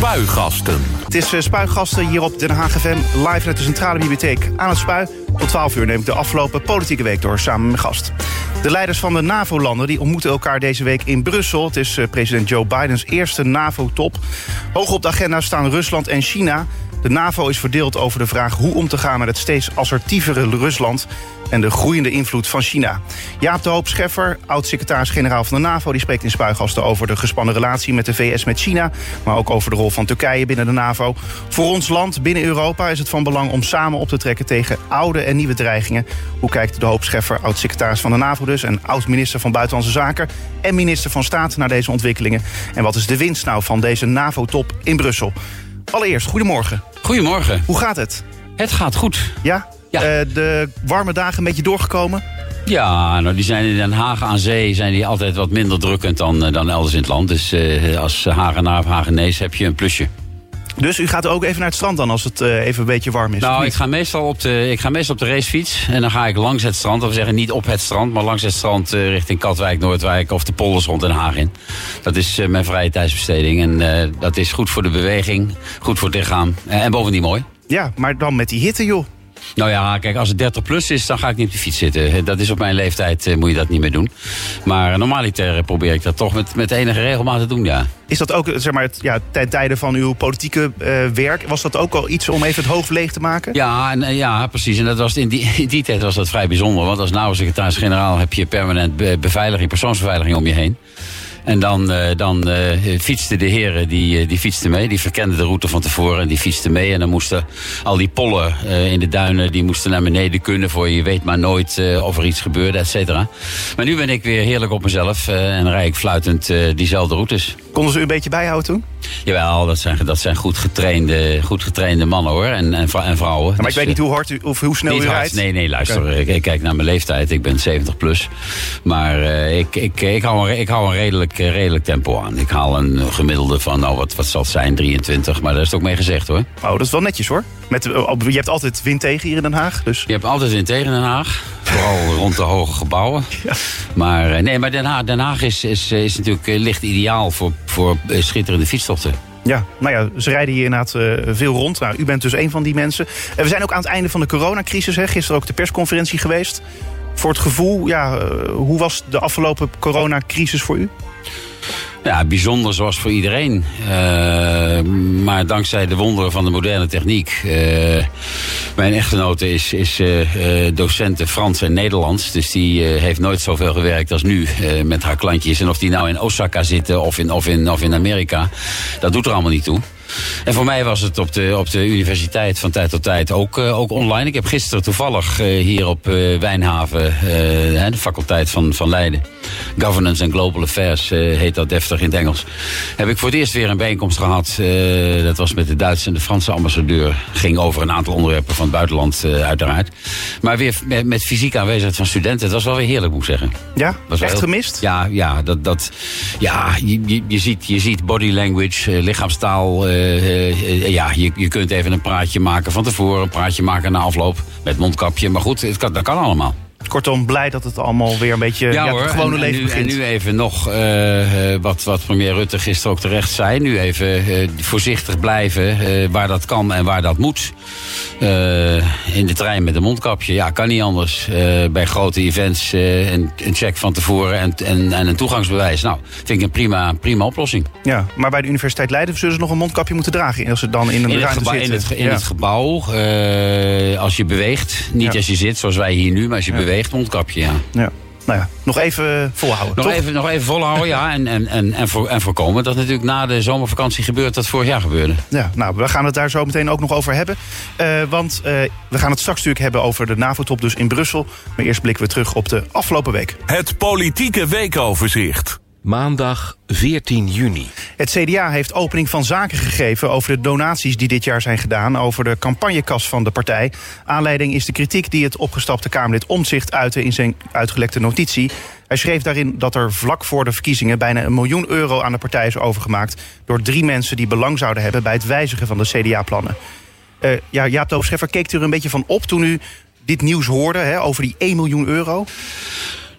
Spuigasten. Het is uh, Spuigasten hier op Den Haag live uit de Centrale Bibliotheek aan het Spui. Tot 12 uur neem ik de afgelopen politieke week door samen met gast. De leiders van de NAVO-landen ontmoeten elkaar deze week in Brussel. Het is uh, president Joe Bidens eerste NAVO-top. Hoog op de agenda staan Rusland en China. De NAVO is verdeeld over de vraag hoe om te gaan met het steeds assertievere Rusland en de groeiende invloed van China. Jaap de Hoop Scheffer, oud-secretaris-generaal van de NAVO... die spreekt in Spuigasten over de gespannen relatie met de VS met China... maar ook over de rol van Turkije binnen de NAVO. Voor ons land binnen Europa is het van belang om samen op te trekken... tegen oude en nieuwe dreigingen. Hoe kijkt de Hoop Scheffer, oud-secretaris van de NAVO dus... en oud-minister van Buitenlandse Zaken en minister van Staat... naar deze ontwikkelingen? En wat is de winst nou van deze NAVO-top in Brussel? Allereerst, goedemorgen. Goedemorgen. Hoe gaat het? Het gaat goed. Ja? ja. Uh, de warme dagen een beetje doorgekomen? Ja, nou die zijn in Den Haag aan zee zijn die altijd wat minder drukkend dan, dan elders in het land. Dus uh, als Hagenaar of Hagenees heb je een plusje. Dus u gaat ook even naar het strand dan als het uh, even een beetje warm is? Nou, ik ga, meestal op de, ik ga meestal op de racefiets. En dan ga ik langs het strand. Of we zeggen niet op het strand, maar langs het strand uh, richting Katwijk, Noordwijk of de polders rond Den Haag in. Dat is uh, mijn vrije tijdsbesteding. En dat is goed voor de beweging, goed voor het lichaam. en bovendien mooi. Ja, maar dan met die hitte joh. Nou ja, kijk, als het 30 plus is, dan ga ik niet op de fiets zitten. Dat is op mijn leeftijd, uh, moet je dat niet meer doen. Maar normaliter probeer ik dat toch met, met enige regelmaat te doen, ja. Is dat ook, zeg maar, ja, ten tijde van uw politieke uh, werk, was dat ook al iets om even het hoofd leeg te maken? Ja, en, ja precies. En dat was in, die, in die tijd was dat vrij bijzonder. Want als nauwe secretaris-generaal heb je permanent beveiliging, persoonsbeveiliging om je heen. En dan, uh, dan uh, fietsten de heren, die, uh, die fietsten mee. Die verkenden de route van tevoren en die fietsten mee. En dan moesten al die pollen in de duinen, die moesten naar beneden kunnen... voor je weet maar nooit of er iets gebeurde, et cetera. Maar nu ben ik weer heerlijk op mezelf en rij ik fluitend diezelfde routes. Konden ze u een beetje bijhouden toen? Jawel, dat zijn, dat zijn goed, getrainde, goed getrainde mannen hoor. En, en, en vrouwen. Maar dus, ik weet niet hoe hard u, of hoe snel u hard. rijdt. Nee, nee, luister. Okay. Ik, ik, kijk naar mijn leeftijd. Ik ben 70 plus. Maar uh, ik, ik, ik, hou een, ik hou een redelijk, redelijk tempo aan. Ik haal een gemiddelde van, nou wat, wat zal het zijn, 23. Maar daar is het ook mee gezegd hoor. Oh, dat is wel netjes hoor. Met, je hebt altijd wind tegen hier in Den Haag. Dus. Je hebt altijd wind tegen Den Haag. Vooral rond de hoge gebouwen. Ja. Maar, nee, maar Den Haag, Den Haag is, is, is natuurlijk licht ideaal voor, voor schitterende fietstochten. Ja, nou ja, ze rijden hier inderdaad uh, veel rond. Nou, u bent dus een van die mensen. En we zijn ook aan het einde van de coronacrisis. Hè. Gisteren ook de persconferentie geweest. Voor het gevoel, ja, uh, hoe was de afgelopen coronacrisis voor u? Ja, bijzonder zoals voor iedereen. Uh, maar dankzij de wonderen van de moderne techniek. Uh, mijn echtgenote is, is uh, docenten Frans en Nederlands. Dus die heeft nooit zoveel gewerkt als nu met haar klantjes. En of die nou in Osaka zitten of in, of in, of in Amerika, dat doet er allemaal niet toe. En voor mij was het op de, op de universiteit van tijd tot tijd ook, uh, ook online. Ik heb gisteren toevallig uh, hier op uh, Wijnhaven, de faculteit van, van Leiden... Governance and Global Affairs heet dat deftig in het Engels... heb ik voor het eerst weer een bijeenkomst gehad. dat was met de Duitse en de Franse ambassadeur. Ging over een aantal onderwerpen van het buitenland uiteraard. Maar weer met, met fysieke aanwezigheid van studenten. Het was wel weer heerlijk, moet ik zeggen. Ja? Was echt heel, gemist? Ja, ja, dat, dat, ja je, je, je, ziet, je ziet body language, lichaamstaal... Uh, ja, je, je kunt even een praatje maken van tevoren, een praatje maken na afloop met mondkapje. Maar goed, dat kan allemaal. Kortom, blij dat het allemaal weer een beetje ja, ja, hoor. het gewone en, leven nu, begint. En nu even nog uh, wat, wat premier Rutte gisteren ook terecht zei. Nu even uh, voorzichtig blijven waar dat kan en waar dat moet. in de trein met een mondkapje. Ja, kan niet anders. bij grote events een, een, check van tevoren en, en, en, een toegangsbewijs. Nou, vind ik een prima, prima oplossing. Ja, maar bij de Universiteit Leiden zullen ze nog een mondkapje moeten dragen... als ze dan in een in ruimte zitten. In het, in ja. het gebouw, als je beweegt. Niet ja. als je zit, zoals wij hier nu, maar als je beweegt mondkapje, ja. ja. Nou ja, nog even volhouden. Nog, toch? even, nog even volhouden, ja. En, en, en, en, voor, en voorkomen dat natuurlijk na de zomervakantie gebeurt dat vorig jaar gebeurde. Ja, nou, we gaan het daar zo meteen ook nog over hebben. Uh, want uh, we gaan het straks natuurlijk hebben over de NAVO-top dus in Brussel. Maar eerst blikken we terug op de afgelopen week. Het politieke weekoverzicht. Maandag 14 juni. Het CDA heeft opening van zaken gegeven over de donaties die dit jaar zijn gedaan, over de campagnekas van de partij. Aanleiding is de kritiek die het opgestapte Kamerlid Omzicht uitte in zijn uitgelekte notitie. Hij schreef daarin dat er vlak voor de verkiezingen bijna een miljoen euro aan de partij is overgemaakt door drie mensen die belang zouden hebben bij het wijzigen van de CDA-plannen. Uh, ja, Jaap Doopscheffer, keek u er een beetje van op toen u dit nieuws hoorde hè, over die 1 miljoen euro?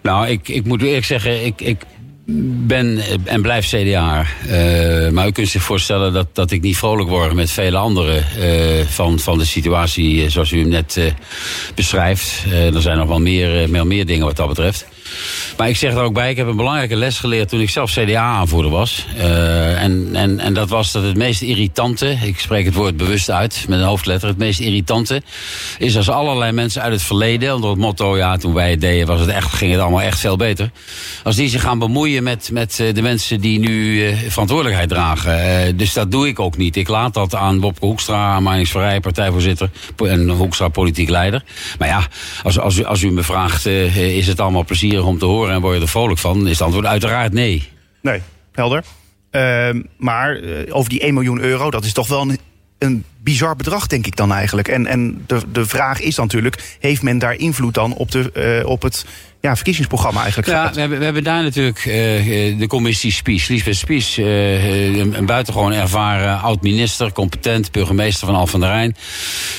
Nou, ik, ik moet eerlijk zeggen, ik, ik ben en blijf CDA. Uh, maar u kunt zich voorstellen dat, dat ik niet vrolijk word met vele anderen uh, van, van de situatie zoals u hem net beschrijft. er zijn nog wel meer, meer, meer dingen wat dat betreft. Maar ik zeg er ook bij, ik heb een belangrijke les geleerd toen ik zelf CDA-aanvoerder was. Uh, en, en, en dat was dat het meest irritante, ik spreek het woord bewust uit met een hoofdletter, het meest irritante is als allerlei mensen uit het verleden, onder het motto, ja, toen wij het deden was het echt, ging het allemaal echt veel beter. Als die zich gaan bemoeien met, met eh, de mensen die nu uh, verantwoordelijkheid dragen. Dus dat doe ik ook niet. Ik laat dat aan Bobke Hoekstra, aan Marnix Vrij, partijvoorzitter en Hoekstra, politiek leider. Maar ja, als, als, u, als u me vraagt, is het allemaal om te horen en word je er vrolijk van? Is het antwoord uiteraard nee. Nee, helder. Uh, maar uh, over die 1 miljoen euro, dat is toch wel een, een bizar bedrag, denk ik dan eigenlijk. En, en de, de vraag is natuurlijk, heeft men daar invloed dan op, de, uh, op het ja, verkiezingsprogramma eigenlijk Ja, we hebben, we hebben daar natuurlijk uh, de commissie Spies. Lisbeth Spies, uh, een, buitengewoon ervaren oud-minister, competent, burgemeester van Al van der Rijn.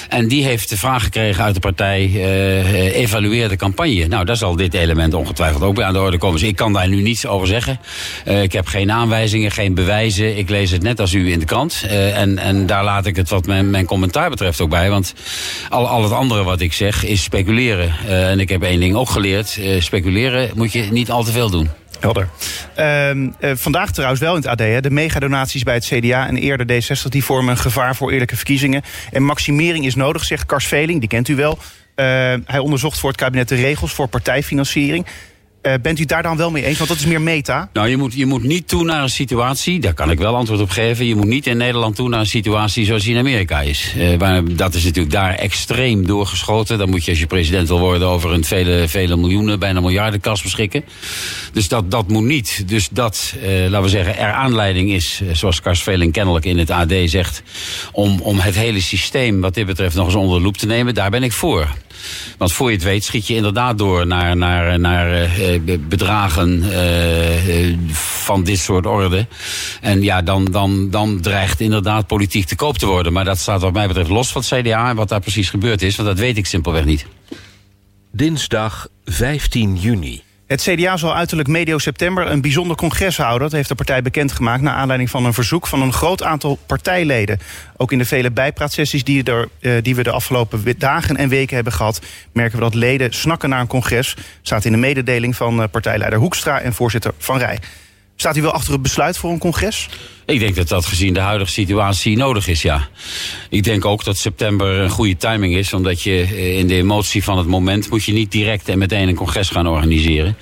En die heeft de vraag gekregen uit de partij, uh, evalueer de campagne. Nou, daar zal dit element ongetwijfeld ook bij aan de orde komen. Dus ik kan daar nu niets over zeggen. ik heb geen aanwijzingen, geen bewijzen. Ik lees het net als u in de krant. en, en daar laat ik het wat mijn, mijn commentaar betreft ook bij. Want al, al het andere wat ik zeg is speculeren. en ik heb één ding ook geleerd speculeren moet je niet al te veel doen. Helder. Uh, uh, vandaag trouwens wel in het AD. Hè, de megadonaties bij het CDA en eerder D60... die vormen een gevaar voor eerlijke verkiezingen. En maximering is nodig, zegt Kars Veling. Die kent u wel. Uh, hij onderzocht voor het kabinet de regels voor partijfinanciering. Uh, bent u daar dan wel mee eens? Want dat is meer meta. Nou, je moet, je moet niet toe naar een situatie, daar kan ik wel antwoord op geven. Je moet niet in Nederland toe naar een situatie zoals die in Amerika is. Uh, dat is natuurlijk daar extreem doorgeschoten. Dan moet je als je president wil worden over een vele, vele miljoenen, bijna miljardenkas beschikken. Dus dat, dat moet niet. Dus dat, uh, laten we zeggen, er aanleiding is, zoals Kars Veling kennelijk in het AD zegt, om, om het hele systeem wat dit betreft nog eens onder de loep te nemen, daar ben ik voor. Want voor je het weet schiet je inderdaad door naar, naar, naar bedragen uh, van dit soort orde. En ja, dan, dan, dan dreigt inderdaad politiek te koop te worden. Maar dat staat wat mij betreft los van het CDA en wat daar precies gebeurd is. Want dat weet ik simpelweg niet. Dinsdag 15 juni. Het CDA zal uiterlijk medio september een bijzonder congres houden. Dat heeft de partij bekendgemaakt naar aanleiding van een verzoek van een groot aantal partijleden. Ook in de vele bijpraatsessies die, er, uh, die we de afgelopen dagen en weken hebben gehad, merken we dat leden snakken naar een congres. Staat in de mededeling van uh, partijleider Hoekstra en voorzitter Van Rij. Staat u wel achter het besluit voor een congres? Ik denk dat dat gezien de huidige situatie nodig is, ja. Ik denk ook dat september een goede timing is, omdat je eh, in de emotie van het moment moet je niet direct en meteen een congres gaan organiseren.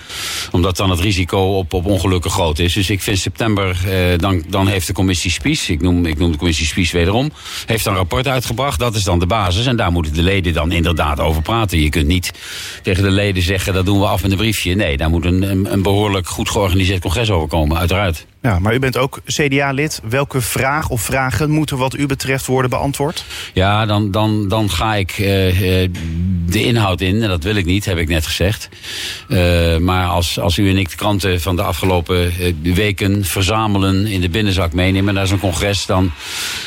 Omdat dan het risico op, op ongelukken groot is. Dus ik vind september, eh, dan, dan heeft de commissie Spies, ik noem, ik noem de commissie Spies wederom, heeft een rapport uitgebracht. Dat is dan de basis en daar moeten de leden dan inderdaad over praten. Je kunt niet tegen de leden zeggen, dat doen we af in een briefje. Nee, daar moet een, een, een behoorlijk goed georganiseerd congres over komen, uiteraard. Ja, maar u bent ook CDA-lid. Welke vraag of vragen moeten wat u betreft worden beantwoord? Ja, dan, dan, dan ga ik uh, de inhoud in. En dat wil ik niet, heb ik net gezegd. Uh, maar als, als u en ik de kranten van de afgelopen weken verzamelen... in de binnenzak meenemen naar zo'n congres... Dan,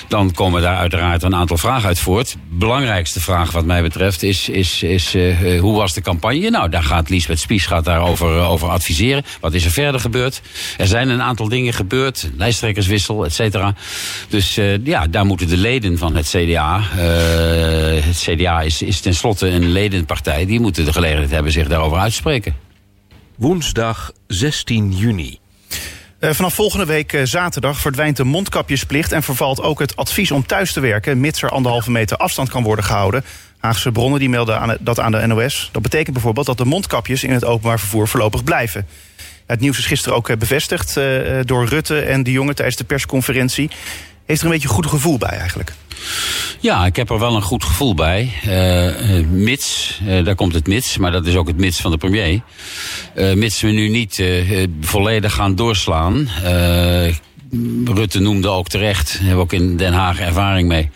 dan komen daar uiteraard een aantal vragen uit voort. Belangrijkste vraag wat mij betreft is, is, is hoe was de campagne? Nou, daar gaat Liesbeth Spies gaat daarover over adviseren. Wat is er verder gebeurd? Er zijn een aantal dingen gebeurd. Lijsttrekkerswissel, et cetera. Dus uh, ja, daar moeten de leden van het CDA... Uh, het CDA is, is tenslotte een ledenpartij... die moeten de gelegenheid hebben zich daarover uitspreken. Woensdag 16 juni. Uh, vanaf volgende week uh, zaterdag verdwijnt de mondkapjesplicht... en vervalt ook het advies om thuis te werken... mits er anderhalve meter afstand kan worden gehouden. Haagse bronnen die melden aan, dat aan de NOS. Dat betekent bijvoorbeeld dat de mondkapjes in het openbaar vervoer voorlopig blijven. Het nieuws is gisteren ook bevestigd uh, door Rutte en de jongen tijdens de persconferentie. Heeft er een beetje een goed gevoel bij eigenlijk? Ja, ik heb er wel een goed gevoel bij. Mits, daar komt het mits, maar dat is ook het mits van de premier. Uh, mits we nu niet volledig gaan doorslaan. Rutte noemde ook terecht, hebben we ook in Den Haag ervaring mee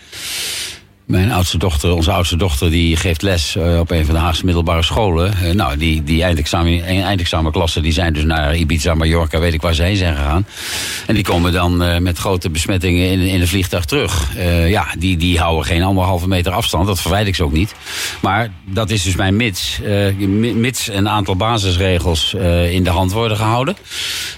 Mijn oudste dochter, onze oudste dochter, die geeft les uh, op een van de Haagse middelbare scholen. Uh, nou, die, die eindexamen, eindexamenklassen die zijn dus naar Ibiza, Mallorca, weet ik waar ze heen zijn gegaan. En die komen dan uh, met grote besmettingen in, in een vliegtuig terug. ja, die, die houden geen anderhalve meter afstand, dat verwijt ik ze ook niet. Maar dat is dus mijn mits. mits een aantal basisregels in de hand worden gehouden.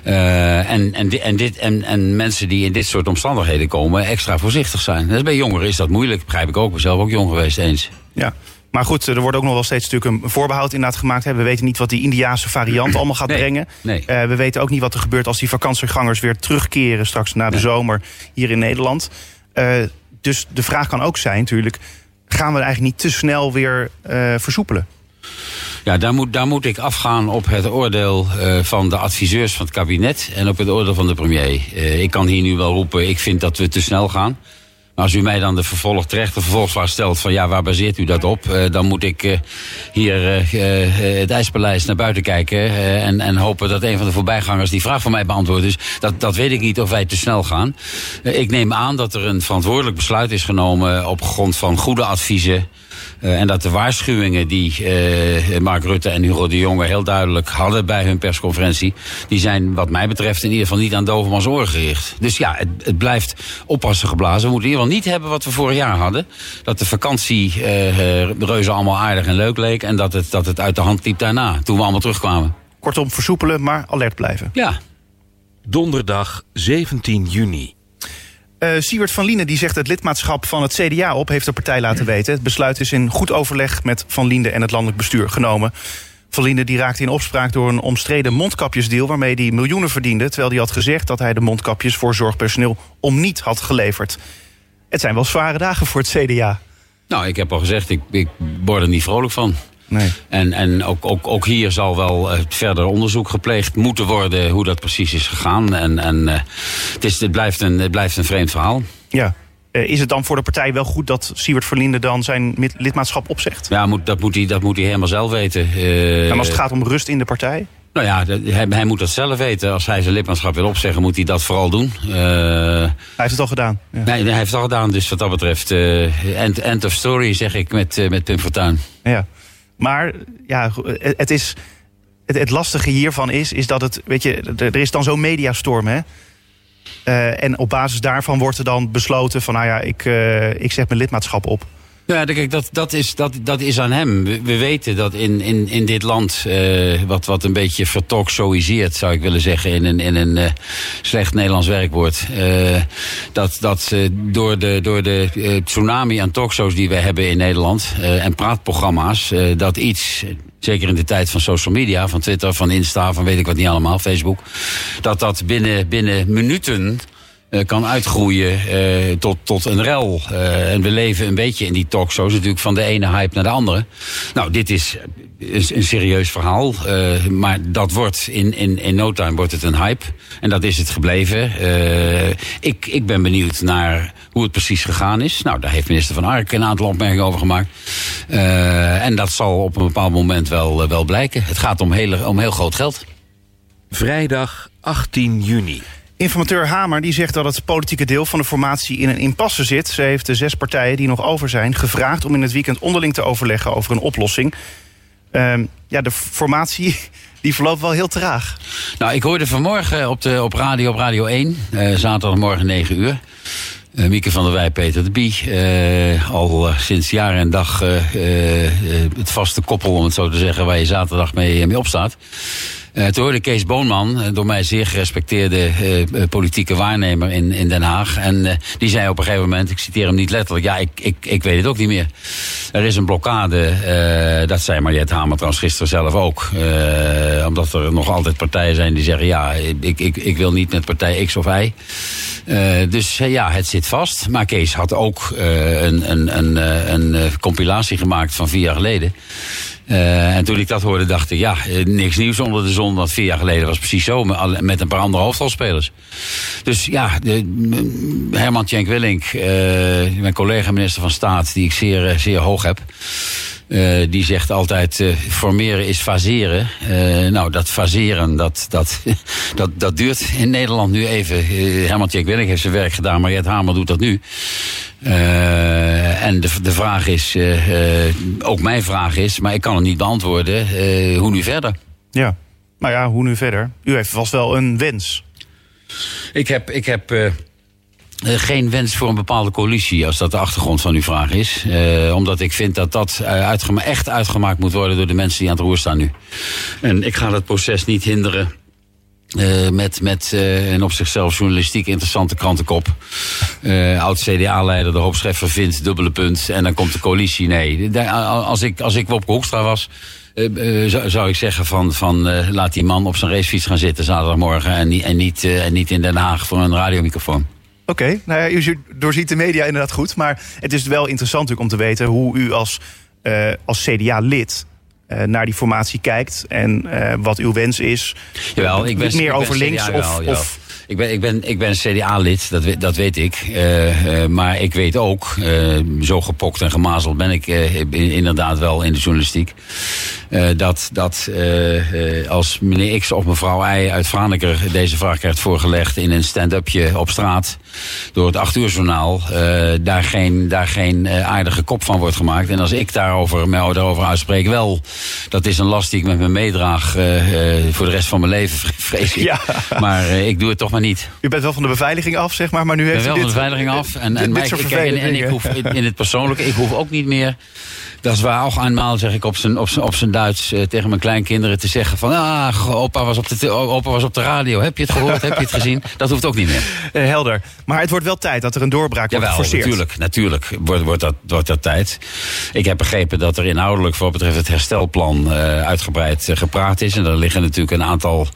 en, en, en, dit, en, en mensen die in dit soort omstandigheden komen, extra voorzichtig zijn. Dus bij jongeren is dat moeilijk, begrijp ik ook. Zelf ook jong geweest eens. Ja. Maar goed, er wordt ook nog wel steeds natuurlijk een voorbehoud inderdaad gemaakt. We weten niet wat die Indiaanse variant allemaal gaat brengen. Nee. Uh, we weten ook niet wat er gebeurt als die vakantiegangers weer terugkeren straks na de zomer hier in Nederland. Uh, dus de vraag kan ook zijn natuurlijk, gaan we eigenlijk niet te snel weer uh, versoepelen? Ja, daar moet, daar moet ik afgaan op het oordeel uh, van de adviseurs van het kabinet en op het oordeel van de premier. Uh, ik kan hier nu wel roepen, ik vind dat we te snel gaan. Als u mij dan de vervolg terecht de vervolgvraag stelt van ja, waar baseert u dat op? Uh, dan moet ik uh, hier uh, het IJspaleis naar buiten kijken en, en hopen dat een van de voorbijgangers die vraag voor mij beantwoordt. Dus dat, dat weet ik niet of wij te snel gaan. ik neem aan dat er een verantwoordelijk besluit is genomen op grond van goede adviezen. Uh, en dat de waarschuwingen die uh, Mark Rutte en Hugo de Jonge heel duidelijk hadden bij hun persconferentie, die zijn wat mij betreft in ieder geval niet aan Dovermans oren gericht. Dus ja, het, het blijft oppassen geblazen. We moeten in ieder geval niet hebben wat we vorig jaar hadden. Dat de vakantie uh, reuze allemaal aardig en leuk leek en dat het, dat het uit de hand liep daarna, toen we allemaal terugkwamen. Kortom, versoepelen, maar alert blijven. Ja. Donderdag 17 juni. Uh, van Liene die zegt het lidmaatschap van het CDA op, heeft de partij laten weten. Het besluit is in goed overleg met Van Liende en het landelijk bestuur genomen. Van Liende die raakte in opspraak door een omstreden mondkapjesdeal waarmee hij miljoenen verdiende. Terwijl hij had gezegd dat hij de mondkapjes voor zorgpersoneel om niet had geleverd. Het zijn wel zware dagen voor het CDA. Nou, ik heb al gezegd, ik, ik word er niet vrolijk van. Nee. En, en ook, ook, ook hier zal wel uh, verder onderzoek gepleegd moeten worden hoe dat precies is gegaan. En, en uh, het, is, het, blijft een, het blijft een vreemd verhaal. Ja. Uh, is het dan voor de partij wel goed dat Siewert Verlinde dan zijn lidmaatschap opzegt? Ja, moet, dat, moet hij, dat moet hij helemaal zelf weten. Uh, en als het gaat om rust in de partij? Nou ja, hij, hij, moet dat zelf weten. Als hij zijn lidmaatschap wil opzeggen, moet hij dat vooral doen. Uh, hij heeft het al gedaan. Ja. Nee, hij heeft het al gedaan. Dus wat dat betreft, end, end of story, zeg ik met, met Pim Fortuyn. Ja. Maar ja, het is. Het, lastige hiervan is, is dat het. Weet je, er is dan zo'n mediastorm, hè? Uh, en op basis daarvan wordt er dan besloten van, nou ja, ik, uh, ik zet mijn lidmaatschap op. Ja, kijk, dat, dat, is, dat, dat is aan hem. We, we weten dat in, in, in dit land, uh, wat, wat een beetje vertalksoiseert, zou ik willen zeggen, in een, in een uh, slecht Nederlands werkwoord. Uh, dat dat door de, door de tsunami aan talkshows die we hebben in Nederland en praatprogramma's, dat iets zeker in de tijd van social media, van Twitter, van Insta, van weet ik wat niet allemaal, Facebook, dat dat binnen, binnen minuten kan uitgroeien uh, tot, tot een rel. Uh, en we leven een beetje in die talkshows natuurlijk van de ene hype naar de andere. Nou, dit is een, een serieus verhaal. maar dat wordt in, in, in no time wordt het een hype. En dat is het gebleven. ik, ik ben benieuwd naar hoe het precies gegaan is. Nou, daar heeft minister Van Ark een aantal opmerkingen over gemaakt. en dat zal op een bepaald moment wel, wel blijken. Het gaat om heel, om heel groot geld. Vrijdag 18 juni. Informateur Hamer die zegt dat het politieke deel van de formatie in een impasse zit. Ze heeft de zes partijen die nog over zijn gevraagd om in het weekend onderling te overleggen over een oplossing. Uh, ja, de formatie die verloopt wel heel traag. Nou, ik hoorde vanmorgen op, de, op radio, op Radio 1, uh, zaterdagmorgen 9 uur. Uh, Mieke van der Wij, Peter de Bie. Uh, al sinds jaar en dag het vaste koppel, om het zo te zeggen, waar je zaterdag mee, mee opstaat. Uh, toen hoorde Kees Boonman, door mij zeer gerespecteerde uh, politieke waarnemer in, in Den Haag. En die zei op een gegeven moment, ik citeer hem niet letterlijk, ja, ik, ik, ik weet het ook niet meer. Er is een blokkade, dat zei Mariette Hamer trouwens gisteren zelf ook. omdat er nog altijd partijen zijn die zeggen, ja, ik, ik, ik wil niet met partij X of Y. dus ja, het zit vast. Maar Kees had ook een, een, een, een compilatie gemaakt van vier jaar geleden. En toen ik dat hoorde, dacht ik, ja, niks nieuws onder de zon. Want vier jaar geleden was precies zo, met een paar andere hoofdrolspelers. Dus ja, de, Herman Tjenk Willink, uh, mijn collega minister van Staat, die ik zeer, zeer hoog heb. Uh, die zegt altijd, formeren is faseren. Nou, dat faseren, dat, dat, dat, dat duurt in Nederland nu even. Herman Tjek Willink heeft zijn werk gedaan, maar Jet Hamer doet dat nu. En de, de vraag is, ook mijn vraag is, maar ik kan het niet beantwoorden, hoe nu verder? Ja, nou ja, hoe nu verder? U heeft vast wel een wens. Ik heb, ik heb geen wens voor een bepaalde coalitie, als dat de achtergrond van uw vraag is. omdat ik vind dat dat echt uitgemaakt moet worden door de mensen die aan het roer staan nu. En ik ga dat proces niet hinderen met met een op zichzelf journalistiek interessante krantenkop. Uh, oud CDA-leider, de hoop Scheffer vindt, dubbele punt. En dan komt de coalitie. Nee, als ik, als ik Wopke Hoekstra was, zou, zou ik zeggen van, van laat die man op zijn racefiets gaan zitten zaterdagmorgen. En, en, niet, en niet in Den Haag voor een radiomicrofoon. Oké, okay, nou ja, u doorziet de media inderdaad goed. Maar het is wel interessant natuurlijk om te weten hoe u als, als CDA-lid naar die formatie kijkt en wat uw wens is. Jawel, ik Niet meer ik over links of, of ik ben, ik ben, ik ben CDA-lid, dat, weet, dat weet ik. Uh, uh, maar ik weet ook, uh, zo gepokt en gemazeld ben ik inderdaad wel in de journalistiek. dat dat als meneer X of mevrouw Y uit Franeker deze vraag krijgt voorgelegd in een stand-upje op straat door het 8 uur journaal, daar geen, daar geen aardige kop van wordt gemaakt. En als ik daarover, mij daarover uitspreek, wel, dat is een last die ik met me meedraag voor de rest van mijn leven, vrees ik. Ja. Maar ik doe het toch maar niet. U bent wel van de beveiliging af, zeg maar, maar nu heeft u wel dit, van de beveiliging af. En, en, dit, dit ik, en, en ik hoef in, in het persoonlijke, ik hoef ook niet meer dat war auch einmal, zeg ik op zijn, op zijn, op zijn Duits uh, tegen mijn kleinkinderen te zeggen van... ah, opa was, op de, opa was op de radio, heb je het gehoord, heb je het gezien? Dat hoeft ook niet meer. Uh, helder. Maar het wordt wel tijd dat er een doorbraak Jawel, wordt geforceerd. natuurlijk, natuurlijk wordt, wordt, dat, wordt dat tijd. Ik heb begrepen dat er inhoudelijk voor wat betreft het herstelplan uh, uitgebreid gepraat is. En er liggen natuurlijk een aantal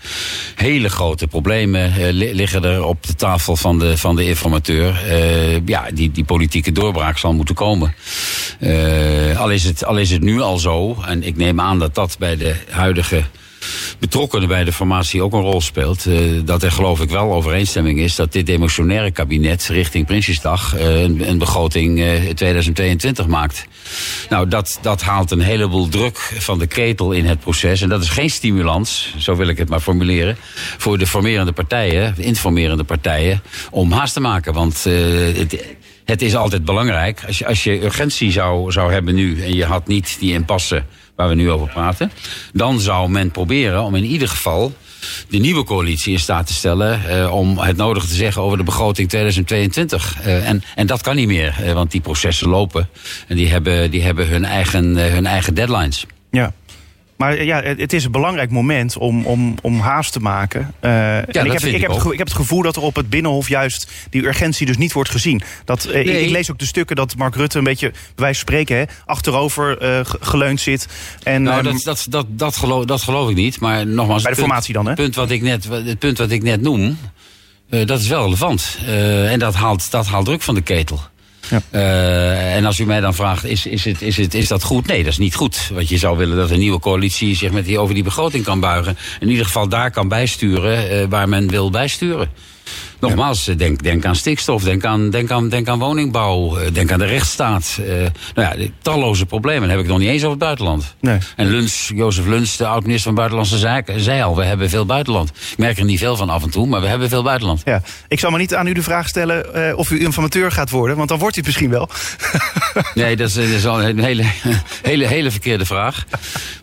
hele grote problemen liggen er op de tafel van de, van de informateur. ja, die, die politieke doorbraak zal moeten komen. alleen is het, al is het nu al zo, en ik neem aan dat dat bij de huidige betrokkenen bij de formatie ook een rol speelt. Uh, dat er geloof ik wel overeenstemming is dat dit demotionaire kabinet richting Prinsjesdag uh, een, begroting uh, 2022 maakt. Nou, dat, dat haalt een heleboel druk van de ketel in het proces. En dat is geen stimulans, zo wil ik het maar formuleren, voor de formerende partijen, de informerende partijen, om haast te maken. Want het, het is altijd belangrijk. Als je, als je urgentie zou, zou hebben nu en je had niet die impasse waar we nu over praten, dan zou men proberen om in ieder geval de nieuwe coalitie in staat te stellen uh, om het nodige te zeggen over de begroting 2022. Uh, en, en dat kan niet meer, uh, want die processen lopen en die hebben, die hebben hun, eigen, hun eigen deadlines. Ja. Maar ja, het is een belangrijk moment om, om, om haast te maken. Uh, ja, en ik, heb, ik, heb het, ik heb het gevoel dat er op het Binnenhof juist die urgentie dus niet wordt gezien. Dat, uh, nee. ik, ik, lees ook de stukken dat Mark Rutte een beetje, bij wijze van spreken, hè, achterover uh, geleund zit. En, nou, dat, dat, dat, dat, geloof, dat geloof ik niet. Maar nogmaals, bij de punt, formatie dan, hè? Punt wat ik net, het punt wat ik net noem, dat is wel relevant. en dat haalt, dat haalt druk van de ketel. Ja. Uh, en als u mij dan vraagt, is, is, het, is, het, is dat goed? Nee, dat is niet goed. Want je zou willen dat een nieuwe coalitie zich met die, over die begroting kan buigen. In ieder geval daar kan bijsturen uh, waar men wil bijsturen. Nogmaals, ja. denk, denk aan stikstof, denk aan, denk, aan, denk aan woningbouw, denk aan de rechtsstaat. Uh, nou ja, talloze problemen. Dan heb ik nog niet eens over het buitenland. Nee. En Luns, Jozef Luns, de oud-minister van Buitenlandse Zaken, zei al, we hebben veel buitenland. Ik merk er niet veel van af en toe, maar we hebben veel buitenland. Ja. Ik zal maar niet aan u de vraag stellen uh, of u informateur gaat worden, want dan wordt u het misschien wel. nee, dat is, dat is al een hele, hele, hele verkeerde vraag.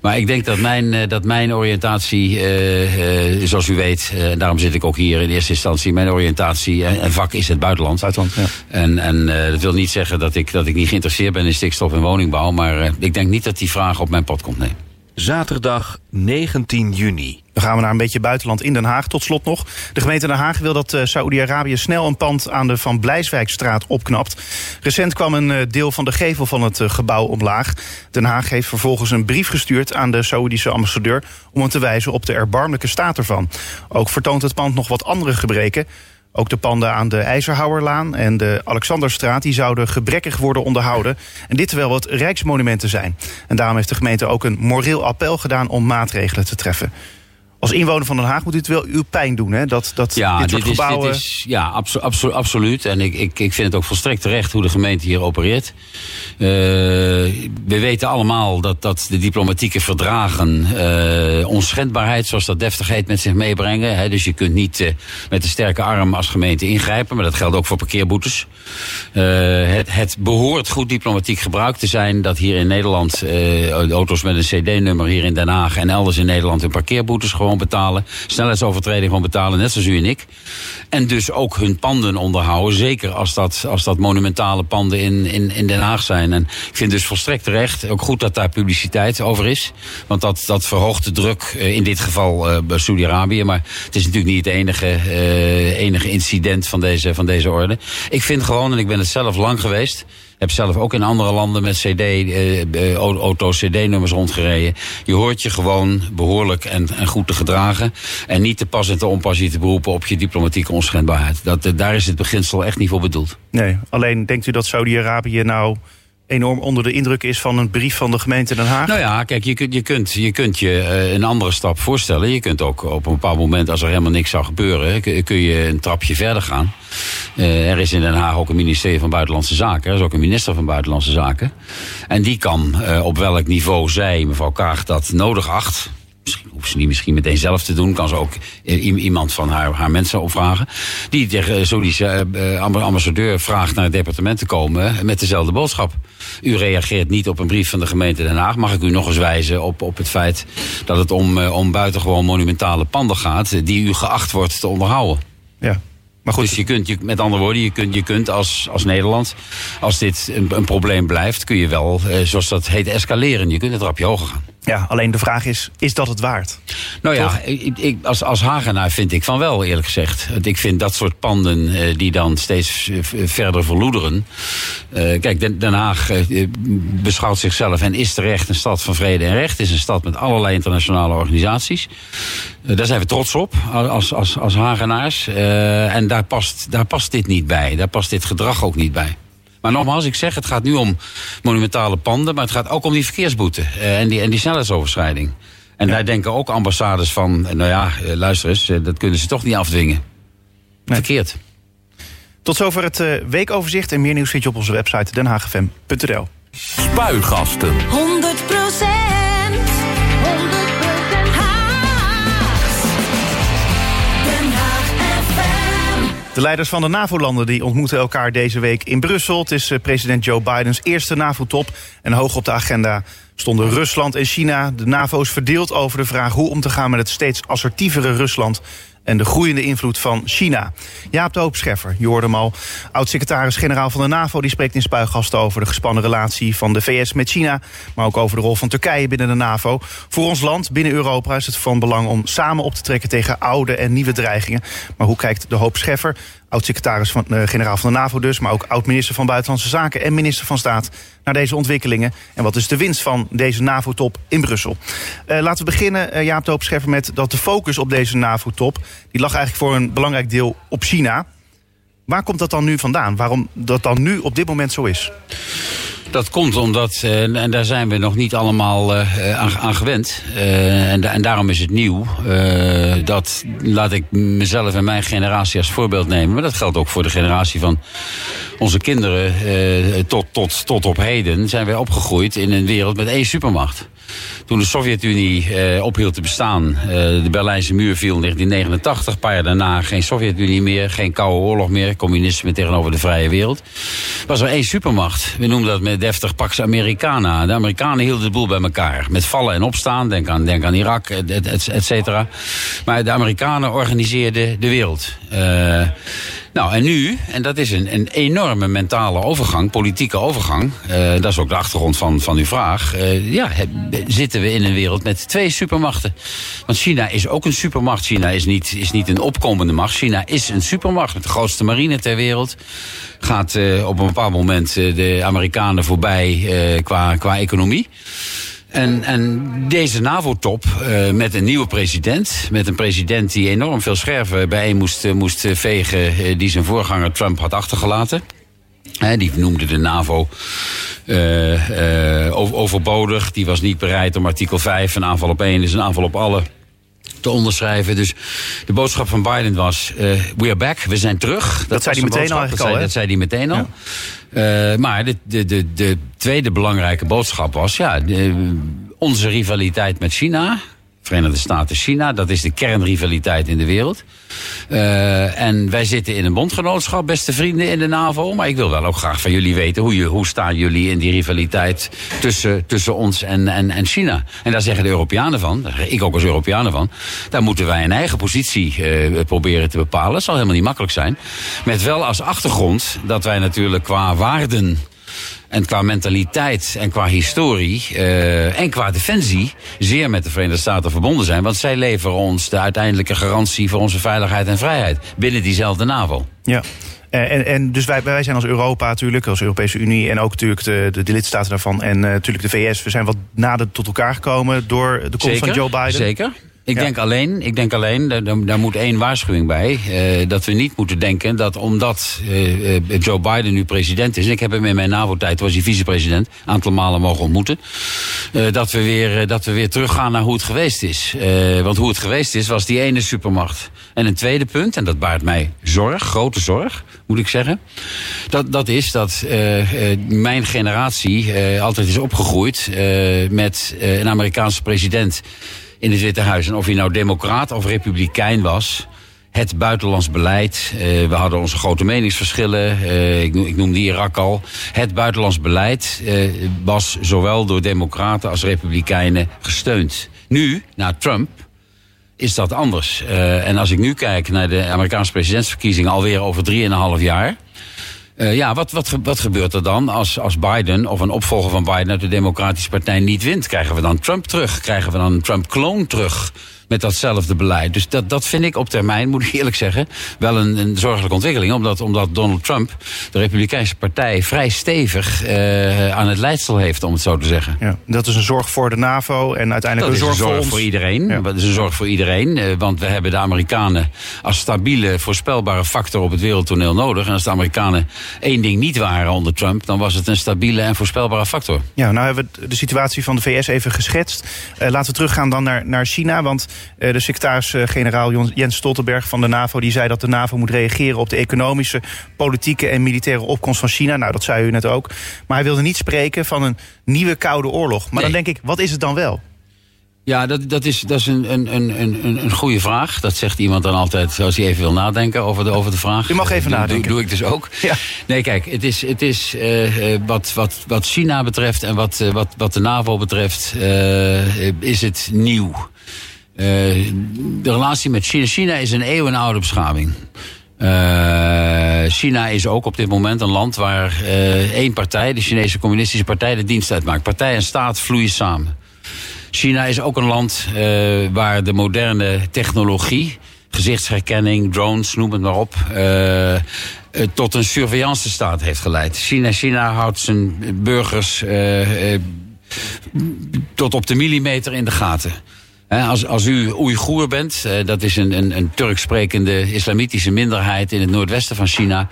Maar ik denk dat mijn, dat mijn oriëntatie, uh, zoals u weet, daarom zit ik ook hier in eerste instantie, mijn oriëntatie oriëntatie en vak is het buitenland. buitenland ja. En, en uh, dat wil niet zeggen dat ik, dat ik niet geïnteresseerd ben in stikstof en woningbouw. Maar uh, ik denk niet dat die vraag op mijn pad komt, nee. Zaterdag 19 juni. Dan gaan we naar een beetje buitenland in Den Haag. Tot slot nog. De gemeente Den Haag wil dat uh, Saoedi-Arabië snel een pand aan de Van Blijswijkstraat opknapt. Recent kwam een deel van de gevel van het gebouw omlaag. Den Haag heeft vervolgens een brief gestuurd aan de Saoedische ambassadeur... om hem te wijzen op de erbarmelijke staat ervan. Ook vertoont het pand nog wat andere gebreken. Ook de panden aan de IJzerhouwerlaan en de Alexanderstraat... die zouden gebrekkig worden onderhouden. En dit terwijl het rijksmonumenten zijn. En daarom heeft de gemeente ook een moreel appel gedaan... om maatregelen te treffen. Als inwoner van Den Haag moet u het wel uw pijn doen, hè? Dat, dat Ja, dit soort dit is, gebouwen... dit is, ja abso- abso- absoluut. En ik, ik, ik vind het ook volstrekt terecht hoe de gemeente hier opereert. Eh, we weten allemaal dat, dat de diplomatieke verdragen eh, onschendbaarheid, zoals dat deftig heet, met zich meebrengen. Hè. Dus je kunt niet eh, met een sterke arm als gemeente ingrijpen, maar dat geldt ook voor parkeerboetes. Het, het behoort goed diplomatiek gebruikt te zijn dat hier in Nederland auto's met een CD-nummer hier in Den Haag en elders in Nederland hun parkeerboetes gewoon betalen. Snelheidsovertreding gewoon betalen, net zoals u en ik. En dus ook hun panden onderhouden. Zeker als dat, als dat monumentale panden in, in, in Den Haag zijn. En ik vind dus volstrekt terecht. Ook goed dat daar publiciteit over is. Want dat, dat verhoogt de druk. eh, In dit geval eh, bij Saudi-Arabië. Maar het is natuurlijk niet het enige, eh, enige incident van deze, van deze orde. Ik vind gewoon, en ik ben het zelf lang geweest heb zelf ook in andere landen met CD, eh, eh, auto's CD-nummers rondgereden. Je hoort je gewoon behoorlijk en, en goed te gedragen. En niet te pas en te onpas je te beroepen op je diplomatieke onschendbaarheid. Dat, eh, daar is het beginsel echt niet voor bedoeld. Nee, alleen denkt u dat Saudi-Arabië nou enorm onder de indruk is van een brief van de gemeente Den Haag? Nou ja, kijk, je kunt je, kunt, je, kunt je eh, een andere stap voorstellen. Je kunt ook op een bepaald moment, als er helemaal niks zou gebeuren, kun, je een trapje verder gaan. Eh, er is in Den Haag ook een ministerie van Buitenlandse Zaken. Er is ook een minister van Buitenlandse Zaken. En die kan eh, op welk niveau zij, mevrouw Kaag, dat nodig acht. Misschien hoeft ze niet misschien meteen zelf te doen. Kan ze ook eh, iemand van haar, haar mensen opvragen. Die tegen Saudische eh, eh, amb- ambassadeur vraagt naar het departement te komen met dezelfde boodschap. U reageert niet op een brief van de gemeente Den Haag. Mag ik u nog eens wijzen op, op het feit dat het om, eh, om buitengewoon monumentale panden gaat... eh, die u geacht wordt te onderhouden. Ja. Maar goed, Dus je kunt, je, met andere woorden, je kunt, je kunt als, als Nederland, als dit een, een probleem blijft, kun je wel, eh, zoals dat heet, escaleren. Je kunt een trapje hoger gaan. Ja, alleen de vraag is, is dat het waard? Nou ja, ik, ik, als, als Hagenaar vind ik van wel, eerlijk gezegd. Want ik vind dat soort panden eh, die dan steeds eh, verder verloederen. Eh, kijk, Den, Den Haag eh, beschouwt zichzelf en is terecht een stad van vrede en recht. Is een stad met allerlei internationale organisaties. Daar zijn we trots op als, als, als Hagenaars. En daar past, daar past dit niet bij. Daar past dit gedrag ook niet bij. Maar nogmaals, ik zeg, het gaat nu om monumentale panden, maar het gaat ook om die verkeersboete eh, en, die, en die snelheidsoverschrijding. En daar denken ook ambassades van, eh, nou ja, eh, luister eens, dat kunnen ze toch niet afdwingen. Nee. Verkeerd. Tot zover het eh, weekoverzicht en meer nieuws vind je op onze website denhaagfm.nl. Spuigasten. 100% De leiders van de NAVO-landen ontmoeten elkaar deze week in Brussel. Het is eh, president Joe Bidens eerste NAVO-top. En hoog op de agenda stonden Rusland en China. De NAVO is verdeeld over de vraag hoe om te gaan met het steeds assertievere Rusland en de groeiende invloed van China. Jaap de Hoop Scheffer, je hoorde hem al. Oud-secretaris-generaal van de NAVO, die spreekt in Spuigasten over de gespannen relatie van de VS met China. Maar ook over de rol van Turkije binnen de NAVO. Voor ons land, binnen Europa, is het van belang om samen op te trekken tegen oude en nieuwe dreigingen. Maar hoe kijkt de Hoop Scheffer, oud-secretaris van uh, generaal van de NAVO dus, maar ook oud-minister van Buitenlandse Zaken en minister van Staat, naar deze ontwikkelingen? En wat is de winst van deze NAVO-top in Brussel? Uh, laten we beginnen, uh, Jaap de Hoop Scheffer, met dat de focus op deze NAVO-top, die lag eigenlijk voor een belangrijk deel op China. Waar komt dat dan nu vandaan? Waarom dat dan nu op dit moment zo is? Dat komt omdat, uh, en daar zijn we nog niet allemaal uh, aan, aan, gewend. En, daarom is het nieuw. dat laat ik mezelf en mijn generatie als voorbeeld nemen. Maar dat geldt ook voor de generatie van onze kinderen. tot, tot, tot op heden zijn wij opgegroeid in een wereld met één supermacht. Toen de Sovjet-Unie uh, ophield te bestaan, uh, de Berlijnse muur viel in 1989. Een paar jaar daarna geen Sovjet-Unie meer, geen koude oorlog meer, communisme tegenover de vrije wereld. Was er één supermacht. We noemden dat met deftig Pax Americana. De Amerikanen hielden de boel bij elkaar. Met vallen en opstaan, denk aan, denk aan Irak, et, et, et cetera. Maar de Amerikanen organiseerden de wereld. Uh, nou, en nu, en dat is een, een enorme mentale overgang, politieke overgang. Uh, dat is ook de achtergrond van, van uw vraag. Uh, ja, zitten we in een wereld met twee supermachten. Want China is ook een supermacht. China is niet, is niet een opkomende macht. China is een supermacht met de grootste marine ter wereld. Gaat uh, op een bepaald moment de Amerikanen voorbij qua, qua economie. En, en deze NAVO-top uh, met een nieuwe president, met een president die enorm veel scherven bijeen moest, uh, moest vegen, uh, die zijn voorganger Trump had achtergelaten. die noemde de NAVO overbodig. Die was niet bereid om artikel 5, een aanval op één is een aanval op alle te onderschrijven. Dus de boodschap van Biden was: eh, we are back, we zijn terug. Dat, zei hij meteen al dat al, zei, hè? Dat zei hij meteen al. Eh, maar de, de, de, de tweede belangrijke boodschap was: ja, de- onze rivaliteit met China. Verenigde Staten-China, dat is de kernrivaliteit in de wereld. Eh, en wij zitten in een bondgenootschap, beste vrienden in de NAVO. Maar ik wil wel ook graag van jullie weten hoe, je, hoe staan jullie in die rivaliteit tussen, tussen ons en, en, en China. En daar zeggen de Europeanen van, daar ik ook als Europeanen van. Daar moeten wij een eigen positie eh, proberen te bepalen. Dat zal helemaal niet makkelijk zijn. Met wel als achtergrond dat wij natuurlijk qua waarden. En qua mentaliteit en qua historie eh, en qua defensie zeer met de Verenigde Staten verbonden zijn. Want zij leveren ons de uiteindelijke garantie voor onze veiligheid en vrijheid binnen diezelfde NAVO. Ja. Eh, En, en dus wij, wij zijn als Europa natuurlijk, als Europese Unie en ook natuurlijk de, de, de lidstaten daarvan en eh, natuurlijk de VS, we zijn wat nader tot elkaar gekomen door de komst van Joe Biden. Zeker. Ik Ja. denk alleen, ik denk alleen daar, daar- moet één waarschuwing bij. eh, dat we niet moeten denken dat omdat eh, eh, Joe Biden nu president is. En ik heb hem in mijn NAVO-tijd, was hij vicepresident, een aantal malen mogen ontmoeten. eh, dat, we weer, dat we weer teruggaan naar hoe het geweest is. Want hoe het geweest is, was die ene supermacht. En een tweede punt, en dat baart mij zorg, grote zorg, moet ik zeggen. Dat, dat is dat mijn generatie altijd is opgegroeid met een Amerikaanse president in het Witte Huis. En of hij nou democraat of republikein was. Het buitenlands beleid. eh, we hadden onze grote meningsverschillen. eh, ik, ik noemde Irak al. Het buitenlands beleid eh, was zowel door democraten als republikeinen gesteund. Nu, na Trump, is dat anders. En als ik nu kijk naar de Amerikaanse presidentsverkiezingen alweer over 3,5 jaar. Eh, ja, wat, wat, wat gebeurt er dan als, als Biden of een opvolger van Biden uit de Democratische Partij niet wint? Krijgen we dan Trump terug? Krijgen we dan een Trump-kloon terug? Met datzelfde beleid. Dus dat, dat vind ik op termijn, moet ik eerlijk zeggen, wel een, een zorgelijke ontwikkeling. Omdat, omdat Donald Trump de Republikeinse Partij vrij stevig eh, aan het leidsel heeft, om het zo te zeggen. Ja, dat is een zorg voor de NAVO en uiteindelijk Dat een is zorg, een zorg voor iedereen. Ja. Dat is een zorg voor iedereen. eh, Want we hebben de Amerikanen als stabiele, voorspelbare factor op het wereldtoneel nodig. En als de Amerikanen één ding niet waren onder Trump, dan was het een stabiele en voorspelbare factor. Ja, nou hebben we de situatie van de VS even geschetst. Eh, laten we teruggaan dan naar, naar China. Want de secretaris-generaal Jens Stoltenberg van de NAVO... die zei dat de NAVO moet reageren op de economische, politieke en militaire opkomst van China. Nou, dat zei u net ook. Maar hij wilde niet spreken van een nieuwe koude oorlog. Maar dan denk ik, wat is het dan wel? Ja, dat, dat is, dat is een, een, een, een, een goede vraag. Dat zegt iemand dan altijd als hij even wil nadenken over de, over de vraag. U mag even Doe- nadenken. Doe, doe ik dus ook. Ja. Nee, kijk, het is, het is eh, eh, wat, wat, wat China betreft en wat, eh, wat, wat de NAVO betreft, eh, is het nieuw. Eh, de relatie met China. China is een eeuwenoude beschaving. Eh, China is ook op dit moment een land waar eh, één partij, de Chinese Communistische Partij, de dienst uitmaakt. Partij en staat vloeien samen. China is ook een land waar de moderne technologie, gezichtsherkenning, drones, noem het maar op, tot een surveillance staat heeft geleid. China, China houdt zijn burgers tot op de millimeter in de gaten. Als, als u Oeigoer bent, eh, dat is een, een, een Turks sprekende islamitische minderheid in het noordwesten van China.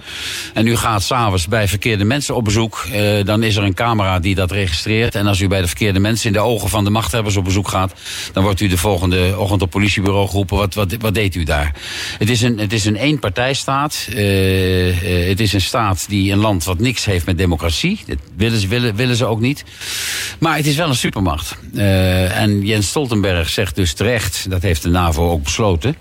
En u gaat s'avonds bij verkeerde mensen op bezoek, eh, dan is er een camera die dat registreert. En als u bij de verkeerde mensen in de ogen van de machthebbers op bezoek gaat, dan wordt u de volgende ochtend op politiebureau geroepen. Wat, wat, wat deed u daar? Het is een, het is een eenpartijstaat. Eh, het is een staat die een land wat niks heeft met democratie. Dat willen ze, willen, willen ze ook niet. Maar het is wel een supermacht. En Jens Stoltenberg zegt dus terecht, dat heeft de NAVO ook besloten.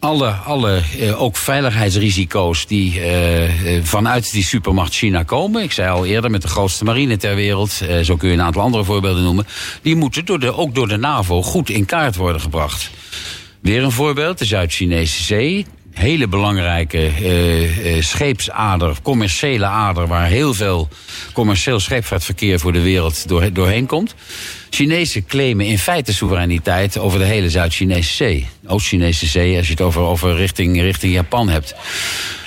Alle, alle eh, ook veiligheidsrisico's die eh, eh, vanuit die supermacht China komen. Ik zei al eerder met de grootste marine ter wereld. eh, zo kun je een aantal andere voorbeelden noemen. Die moeten door de, ook door de NAVO goed in kaart worden gebracht. Weer een voorbeeld, de Zuid-Chinese Zee. Hele belangrijke eh, eh, scheepsader, commerciële ader... waar heel veel commercieel scheepvaartverkeer voor de wereld door, doorheen komt. Chinezen claimen in feite soevereiniteit over de hele Zuid-Chinese Zee. Oost-Chinese Zee, als je het over, over richting, richting Japan hebt.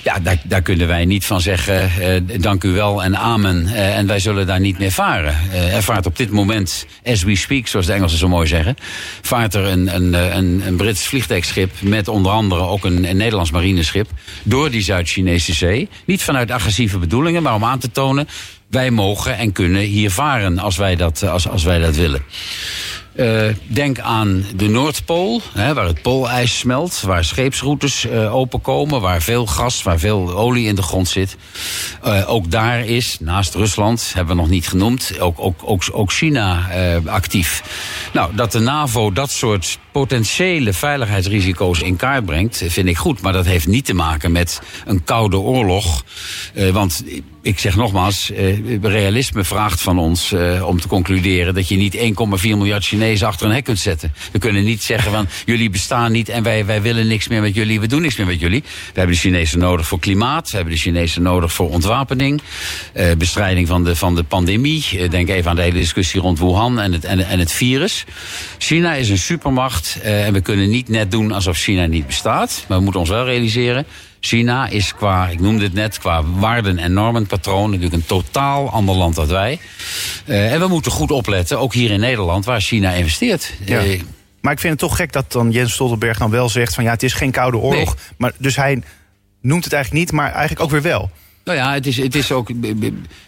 Ja, daar, daar kunnen wij niet van zeggen, eh, dank u wel en amen. eh, en wij zullen daar niet meer varen. Eh, er vaart op dit moment, as we speak, zoals de Engelsen zo mooi zeggen... vaart er een, een, eh, een, een Brits vliegtuigschip met onder andere ook een, een Nederlands marineschip... door die Zuid-Chinese Zee. Niet vanuit agressieve bedoelingen, maar om aan te tonen... wij mogen en kunnen hier varen als wij dat, eh, als, als wij dat willen. Eh, denk aan de Noordpool, hè, waar het poolijs smelt, waar scheepsroutes eh, openkomen, waar veel gas, waar veel olie in de grond zit. Ook daar is, naast Rusland, hebben we nog niet genoemd, ook, ook, ook, ook China actief. Nou, dat de NAVO dat soort potentiële veiligheidsrisico's in kaart brengt, vind ik goed. Maar dat heeft niet te maken met een koude oorlog. Eh, want ik zeg nogmaals, eh, realisme vraagt van ons eh, om te concluderen dat je niet 1,4 miljard Chinezen achter een hek kunt zetten. We kunnen niet zeggen van jullie bestaan niet en wij, wij willen niks meer met jullie, we doen niks meer met jullie. We hebben de Chinezen nodig voor klimaat, we hebben de Chinezen nodig voor ontwapening, bestrijding van de, van de pandemie. Denk even aan de hele discussie rond Wuhan en het, en, en het virus. China is een supermacht eh, en we kunnen niet net doen alsof China niet bestaat. Maar we moeten ons wel realiseren. China is qua, ik noemde het net, qua waarden- en normenpatroon natuurlijk een totaal ander land dan wij. Eh, en we moeten goed opletten, ook hier in Nederland, waar China investeert. Ja. Eh, Maar ik vind het toch gek dat dan Jens Stoltenberg dan wel zegt van ja, het is geen koude oorlog. Maar dus hij noemt het eigenlijk niet, maar eigenlijk ook weer wel. Nou ja, het is, het is ook.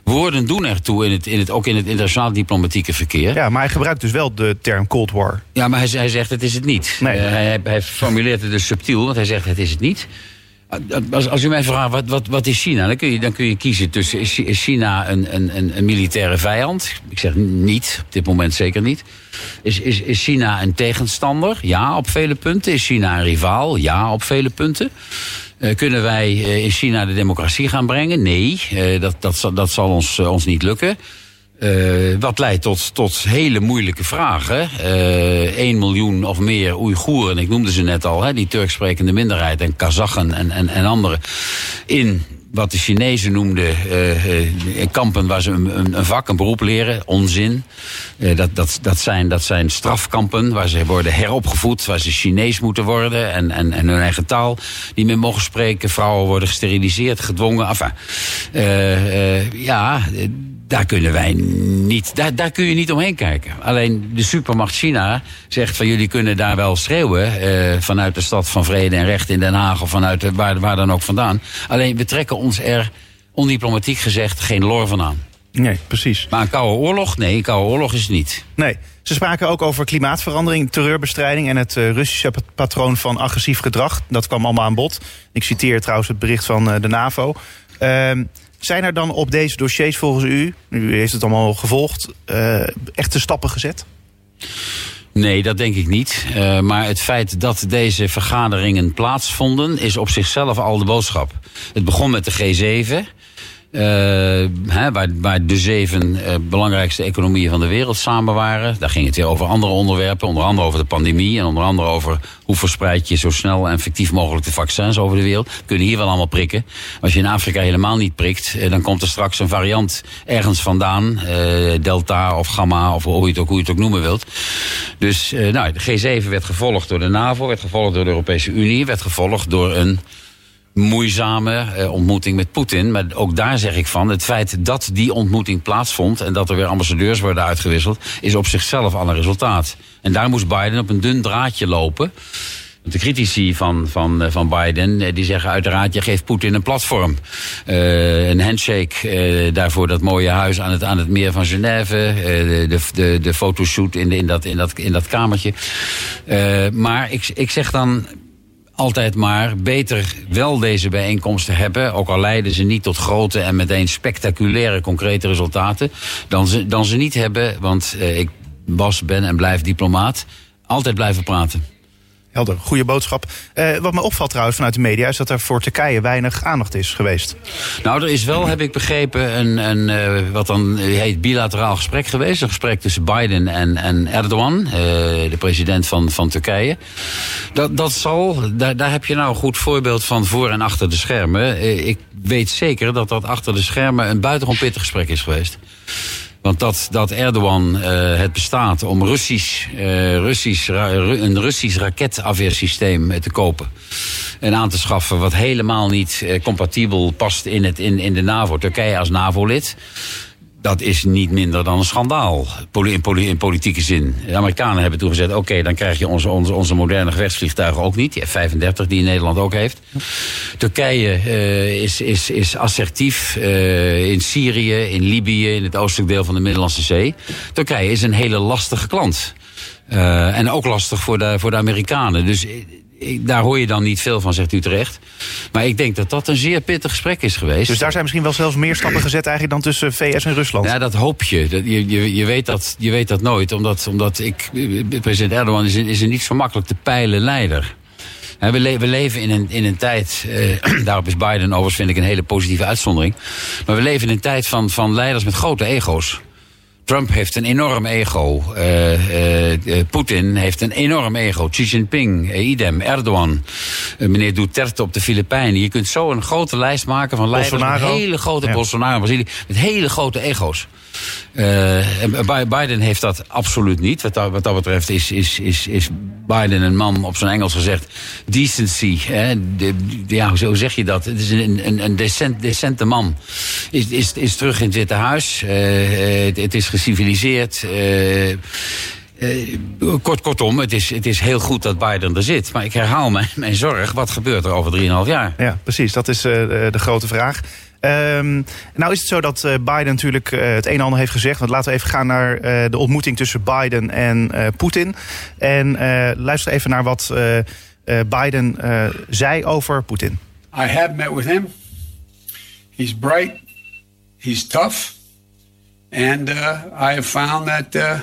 Woorden doen ertoe, in het, in het, ook in het internationaal diplomatieke verkeer. Ja, maar hij gebruikt dus wel de term Cold War. Ja, maar hij, hij zegt het is het niet. Nee. Eh, hij, hij formuleert het dus subtiel, want hij zegt het is het niet. Als, als u mij vraagt, wat, wat, wat is China? Dan kun, je, dan kun je kiezen tussen, is Chi- is China een, een, een, een militaire vijand? Ik zeg niet, op dit moment zeker niet. Is, is, is China een tegenstander? Ja, op vele punten. Is China een rivaal? Ja, op vele punten. Eh, kunnen wij eh, in China de democratie gaan brengen? Nee, eh, dat, dat, zal- dat zal ons, ons niet lukken. Eh, wat leidt tot, tot hele moeilijke vragen. Eh 1 miljoen of meer Oeigoeren, ik noemde ze net al, hè, die Turks sprekende minderheid en Kazachen en, en, en anderen. In wat de Chinezen noemden eh, eh, kampen waar ze een, een, een vak, een beroep leren. Onzin. Eh, dat, dat, dat, zijn, dat zijn strafkampen waar ze worden heropgevoed, waar ze Chinees moeten worden en, en, en hun eigen taal niet meer mogen spreken. Vrouwen worden gesteriliseerd, gedwongen. Enfin, ja, daar kunnen wij niet, daar, daar kun je niet omheen kijken. Alleen de supermacht China zegt van jullie kunnen daar wel schreeuwen eh, vanuit de stad van vrede en recht in Den Haag of vanuit de, waar, waar dan ook vandaan. Alleen we trekken ons er ondiplomatiek gezegd geen lor van aan. Nee, precies. Maar een koude oorlog? Nee, een koude oorlog is het niet. Nee, ze spraken ook over klimaatverandering, terreurbestrijding en het eh, Russische pat- patroon van agressief gedrag. Dat kwam allemaal aan bod. Ik citeer trouwens het bericht van eh, de NAVO. Ehm, zijn er dan op deze dossiers volgens u, u heeft het allemaal gevolgd, eh, echte stappen gezet? Nee, dat denk ik niet. Eh, maar het feit dat deze vergaderingen plaatsvonden, is op zichzelf al de boodschap. Het begon met de G7. Eh, hè, waar, waar de zeven eh, belangrijkste economieën van de wereld samen waren. Daar ging het weer over andere onderwerpen. Onder andere over de pandemie. En onder andere over hoe verspreid je zo snel en effectief mogelijk de vaccins over de wereld. We kunnen hier wel allemaal prikken. Als je in Afrika helemaal niet prikt, eh, dan komt er straks een variant ergens vandaan. Delta of Gamma of hoe je het ook, hoe je het ook noemen wilt. Dus nou, de G7 werd gevolgd door de NAVO, werd gevolgd door de Europese Unie, werd gevolgd door een moeizame eh, ontmoeting met Poetin. Maar ook daar zeg ik van, het feit dat die ontmoeting plaatsvond... en dat er weer ambassadeurs worden uitgewisseld... is op zichzelf al een resultaat. En daar moest Biden op een dun draadje lopen... De critici van, van, eh, van Biden eh, die zeggen uiteraard... je geeft Poetin een platform. Eh, een handshake, eh, daarvoor dat mooie huis aan het, aan het meer van Genève. eh, de, de, de, fotoshoot in, de, in, dat, in, dat, in dat kamertje. Maar ik, ik zeg dan altijd maar beter wel deze bijeenkomsten hebben... ook al leiden ze niet tot grote en meteen spectaculaire concrete resultaten... dan ze, dan ze niet hebben, want eh, ik was, ben en blijf diplomaat... altijd blijven praten. Helder, goede boodschap. Eh, wat me opvalt trouwens vanuit de media is dat er voor Turkije weinig aandacht is geweest. Nou, er is wel, heb ik begrepen, een, een eh, wat dan heet bilateraal gesprek geweest. Een gesprek tussen Biden en, en Erdogan, eh, de president van, van Turkije. Dat, dat zal, daar, daar heb je nou een goed voorbeeld van voor en achter de schermen. Ik weet zeker dat dat achter de schermen een buitengewoon pittig gesprek is geweest. Want dat, dat Erdogan eh, het bestaat om Russisch, eh, Russisch, een Russisch raketafweersysteem eh, te kopen. En aan te schaffen wat helemaal niet compatibel past in, het, in, in de NAVO. Turkije als NAVO-lid. Dat is niet minder dan een schandaal in, poli- in politieke zin. De Amerikanen hebben toen gezegd: oké, dan krijg je onze, onze, onze moderne gevechtsvliegtuigen ook niet. Die F-35 die Nederland ook heeft. Turkije eh, is, is, is assertief eh, in Syrië, in Libië, in het oostelijk deel van de Middellandse Zee. Turkije is een hele lastige klant. Eh, en ook lastig voor de, voor de Amerikanen. Dus daar hoor je dan niet veel van, zegt u terecht. Maar ik denk dat dat een zeer pittig gesprek is geweest. Dus daar zijn misschien wel zelfs meer stappen gezet eigenlijk dan tussen VS en Rusland. Ja, dat hoop je. Je, je, je, weet dat, je weet dat nooit. Omdat, omdat ik, president Erdogan is een, is een niet zo makkelijk te peilen leider. We, le- we leven in een, in een tijd, eh, daarop is Biden overigens vind ik een hele positieve uitzondering. Maar we leven in een tijd van, van leiders met grote ego's. Trump heeft een enorm ego. Eh, Poetin heeft een enorm ego. Xi Jinping, eh, idem. Erdogan, meneer Duterte op de Filipijnen. Je kunt zo een grote lijst maken van leiders Bolsonaro. met hele grote... Ja. Bolsonaro, Brazilië, met hele grote ego's. Eh, en Bi- Biden heeft dat absoluut niet. Wat dat, wat dat betreft is, is, is, is Biden een man, op zijn Engels gezegd, decency. Hè? Ja, hoe zeg je dat? Het is een, een, een decent, decente man. Is, is, is terug in het Witte Huis. Eh, het, het is geciviliseerd. Eh, eh, kort, kortom, het is, het is heel goed dat Biden er zit. Maar ik herhaal mijn, mijn zorg. Wat gebeurt er over 3,5 jaar? Ja, precies. Dat is eh, de de grote vraag. Ehm, nou is het zo dat eh, Biden natuurlijk het een en ander heeft gezegd. Want laten we even gaan naar eh, de ontmoeting tussen Biden en eh, Poetin. En eh, luister even naar wat eh, eh, Biden eh, zei over Poetin. I have met with him. He's bright, he's tough, and uh, I have found that uh,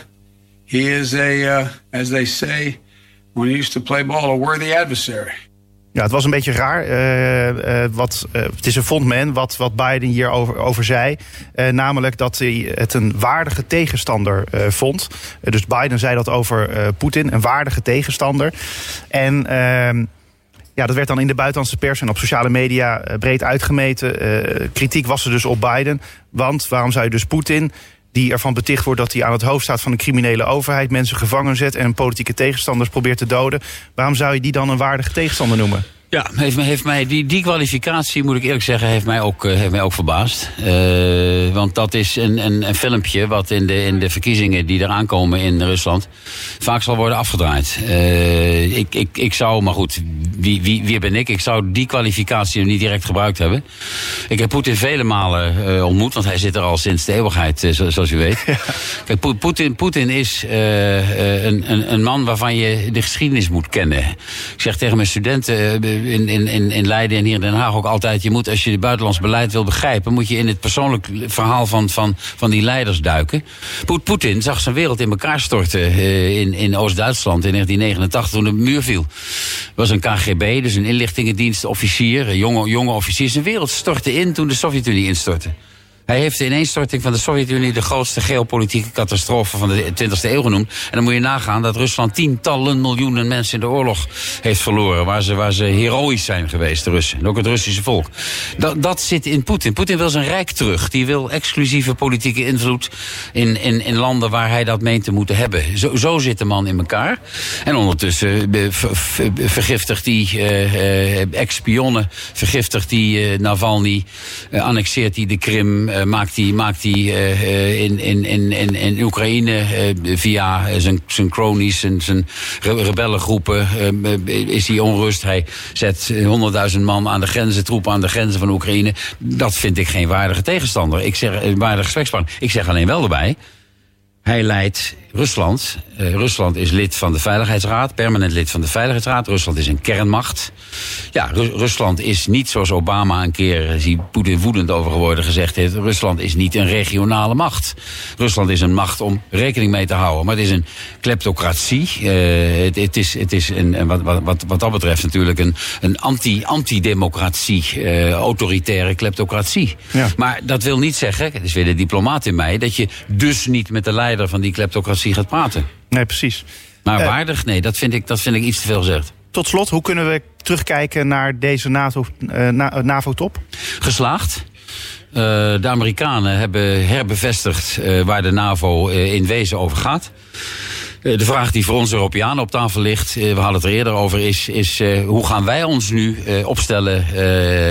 he is a, uh, as they say, when he used to play ball, a worthy adversary. Ja, het was een beetje raar. eh, eh, wat, eh, het is een fondman wat, wat Biden hierover over zei. Namelijk dat hij het een waardige tegenstander vond. Dus Biden zei dat over Poetin, een waardige tegenstander. En ehm, ja, dat werd dan in de buitenlandse pers en op sociale media breed uitgemeten. Kritiek was er dus op Biden. Want waarom zou je dus Poetin, die ervan beticht wordt dat hij aan het hoofd staat van een criminele overheid, mensen gevangen zet en politieke tegenstanders probeert te doden, waarom zou je die dan een waardige tegenstander noemen? Ja, heeft, heeft mij, die, die kwalificatie, moet ik eerlijk zeggen, heeft mij ook, eh, heeft mij ook verbaasd. Eh, want dat is een, een, een filmpje wat in de, in de verkiezingen die eraan komen in Rusland vaak zal worden afgedraaid. Eh, ik, ik, ik zou, maar goed, wie, wie, wie ben ik? Ik zou die kwalificatie niet direct gebruikt hebben. Ik heb Poetin vele malen ontmoet, want hij zit er al sinds de eeuwigheid, zo- zoals u weet. Kijk, Poe- Poetin, Poetin is een, een, een man waarvan je de geschiedenis moet kennen. Ik zeg tegen mijn studenten in, in, in, Leiden en hier in Den Haag ook altijd... je moet, als je het buitenlands beleid wil begrijpen... moet je in het persoonlijk verhaal van, van, van die leiders duiken. Poet- Poetin zag zijn wereld in elkaar storten eh, in, in Oost-Duitsland in 1989 toen de muur viel. was een KGB, dus een inlichtingendienst, officier, jonge, jonge officier. Zijn wereld stortte in toen de Sovjet-Unie instortte. Hij heeft de ineenstorting van de Sovjet-Unie de grootste geopolitieke catastrofe van de 20e eeuw genoemd. En dan moet je nagaan dat Rusland tientallen miljoenen mensen in de oorlog heeft verloren. Waar ze, waar ze heroïs zijn geweest, de Russen. En ook het Russische volk. Dat, dat zit in Poetin. Poetin wil zijn rijk terug. Die wil exclusieve politieke invloed in, in, in landen waar hij dat meent te moeten hebben. Zo, zo zit de man in elkaar. En ondertussen ver- ver- vergiftigt hij eh, eh, ex-spionnen. Vergiftigt hij eh, Navalny. annexeert hij de Krim. Eh, maakt hij maakt hij, eh, eh, in, in, in, in, in Oekraïne eh, via eh, zijn, zijn cronies en zijn re- rebellengroepen eh, eh, is hij onrust. Hij zet eh, honderdduizend man aan de grenzen, troepen aan de grenzen van Oekraïne. Dat vind ik geen waardige tegenstander. Ik zeg waardige gesprekspartner. Ik zeg alleen wel erbij. Hij leidt Rusland. Eh, Rusland is lid van de Veiligheidsraad, permanent lid van de Veiligheidsraad. Rusland is een kernmacht. Ja, Ru- Rusland is niet zoals Obama een keer, eh, is hij Poetin woedend over geworden, gezegd heeft. Rusland is niet een regionale macht. Rusland is een macht om rekening mee te houden. Maar het is een kleptocratie. Eh, het, het is, het is een, wat, wat, wat, dat betreft natuurlijk een, een anti, anti-democratie, eh, autoritaire kleptocratie. Ja. Maar dat wil niet zeggen, het is weer de diplomaat in mij, dat je dus niet met de leider van die kleptocratie gaat praten. Nee, precies. Maar Eh. waardig, nee, dat vind, ik, dat vind ik iets te veel gezegd. Tot slot, hoe kunnen we terugkijken naar deze NATO, eh, eh, NAVO-top? Geslaagd. De Amerikanen hebben herbevestigd waar de NAVO in wezen over gaat. Eh, de vraag die voor ons Europeanen op tafel ligt, eh, we hadden het er eerder over, is, is eh, hoe gaan wij ons nu opstellen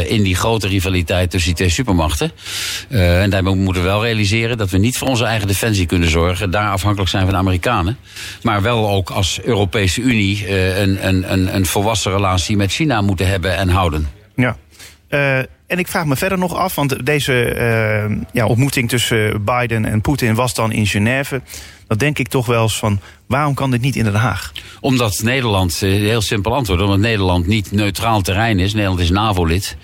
in die grote rivaliteit tussen die twee supermachten. En daarbij moeten we wel realiseren dat we niet voor onze eigen defensie kunnen zorgen, daar afhankelijk zijn van de Amerikanen. Maar wel ook als Europese Unie een, een, een, een volwassen relatie met China moeten hebben en houden. Ja. En ik vraag me verder nog af, want deze ja, ontmoeting tussen Biden en Poetin was dan in Genève. Dan denk ik toch wel eens van, waarom kan dit niet in Den Haag? Omdat Nederland, eh, heel simpel antwoord, omdat Nederland niet neutraal terrein is. Nederland is NAVO-lid.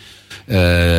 Eh,